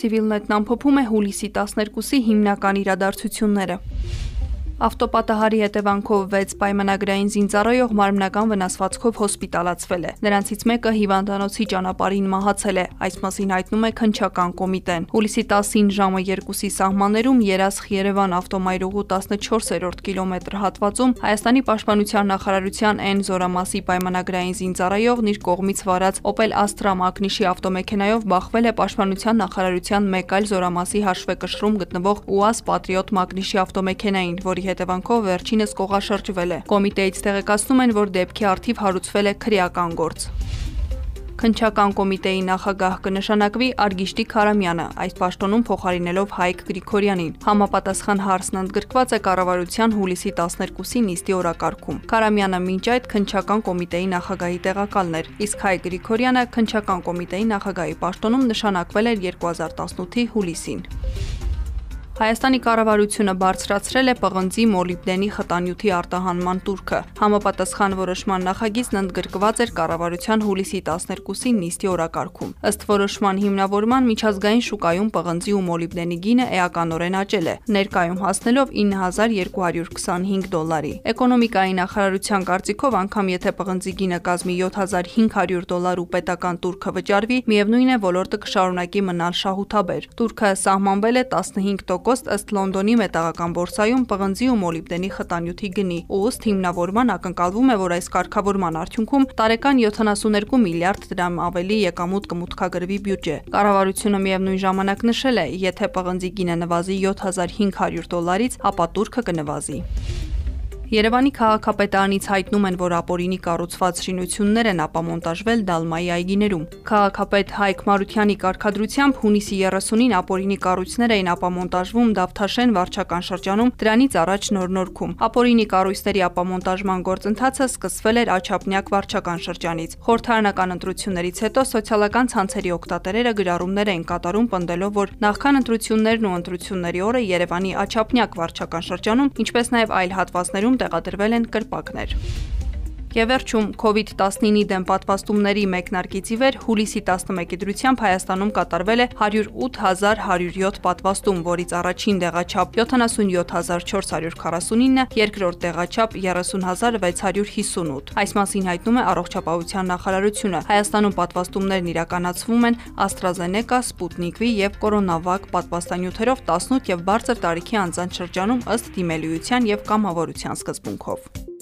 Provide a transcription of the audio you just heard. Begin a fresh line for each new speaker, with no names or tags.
Civilnet-ն ամփոփում է հուլիսի 12-ի հիմնական իրադարձությունները։ Ավտոպատահարի հետևանքով 6 պայմանագրային զինծառայող մարմնական վնասվածքով հոսպիտալացվել է։ Նրանցից մեկը հիվանդանոցի ճանապարհին մահացել է։ Այս մասին հայտնում է քնչական կոմիտեն։ Հուլիսի 10-ին ժամը 2-ի սահմաններում Երասխ-Երևան ավտոմայրուղու 14-րդ կիլոմետր հատվածում Հայաստանի պաշտպանության նախարարության N զորամասի պայմանագրային զինծառայողն իր կողմից վարած Opel Astra մակնիշի ավտոմեքենայով բախվել է պաշտպանության նախարարության մեկ այլ զորամասի հաշվեկշռում գտնվող UAZ Patriot մակնիշի ավտոմեքենային, որի հետևանքով վերջինս կողաշրջվել է։ Կոմիտեից տեղեկացնում են, որ դեպքի արդիվ հարուցվել է քրեական գործ։ Քնչական կոմիտեի նախագահ կնշանակվի Արգիշտի Խարամյանը, այս պաշտոնում փոխարինելով Հայկ Գրիգորյանին։ Համապատասխան հարցն ընդգրկված է կառավարության հուլիսի 12-ի նիստի օրակարգում։ Խարամյանը մինչ այդ քնչական կոմիտեի նախագահի տեղակալն էր, իսկ Հայկ Գրիգորյանը քնչական կոմիտեի նախագահի պաշտոնում նշանակվել էր 2018-ի հուլիսին։ Հայաստանի կառավարությունը բարձրացրել է պղնձի մոլիբդենի խտանյութի արտահանման տուրքը։ Համապատասխան որոշման նախագիծն ընդգրկված էր կառավարության հուլիսի 12-ի նիստի օրակարգում։ Ըստ որոշման հիմնավորման միջազգային շուկայում պղնձի ու մոլիբդենի գինը էականորեն աճել է, ներկայում հասնելով 9225 դոլարի։ Էկոնոմիկայի նախարարության կարծիքով անգամ եթե պղնձի գինը կազմի 7500 դոլար ու պետական տուրքը վճարվի, միևնույն է ոլորտը կշարունակի մնալ շահութաբեր։ Տուրքը սահմանվել է 15% 1% ըստ Լոնդոնի մետաղական բորսայում պղնձի ու մոլիբդենի խտանյութի գնի։ Ըստ հիմնավորման ակնկալվում է, որ այս կարգավորման արդյունքում տարեկան 72 միլիարդ դրամ ավելի եկամուտ կմուտքագրվի բյուջե։ Կառավարությունը միևնույն ժամանակ նշել է, եթե պղնձի գինը նվազի 7500 դոլարից, ապա տուրքը կնվազի։ Երևանի քաղաքապետարանից հայտնում են, որ ապօրինի կառուցված շինություններ են ապամոնտաժվել Դալմայի այգիներում։ Քաղաքապետ Հայկ Մարությանի կարգադրությամբ հունիսի 30-ին ապօրինի կառույցներ էին ապամոնտաժվում Դավթաշեն վարչական շրջանում, դրանից առաջ Նորնորքում։ Ապօրինի կառույցների ապամոնտաժման գործընթացը սկսվել էր Աչափնյակ վարչական շրջանից։ Խորհրդարանական ընտրություններից հետո սոցիալական ցանցերի օգտատերերը գրառումներ էին կատարում պնդելով, որ նախքան ընտրություններն ու ընտրությունների օրը Երևանի Աչափնյակ վարչական շրջանում, ինչպես նաև այլ հատվածներում տեղադրվել են կրպակներ։ Եվ վերջում COVID-19-ի դեմ պատվաստումների մեկնարկից ի վեր հուլիսի 11-ի դրությամբ Հայաստանում կատարվել է 108107 պատվաստում, որից առաջին դեղաչափ 77449, երկրորդ դեղաչափ 30658։ Այս մասին հայտնում է Առողջապահության նախարարությունը։ Հայաստանում պատվաստումներն իրականացվում են AstraZeneca, Sputnik V եւ CoronaVac պատվաստանյութերով 18 եւ բարձր տարիքի անձանց շրջանում ըստ դիմելիության եւ կամավորության սկզբունքով։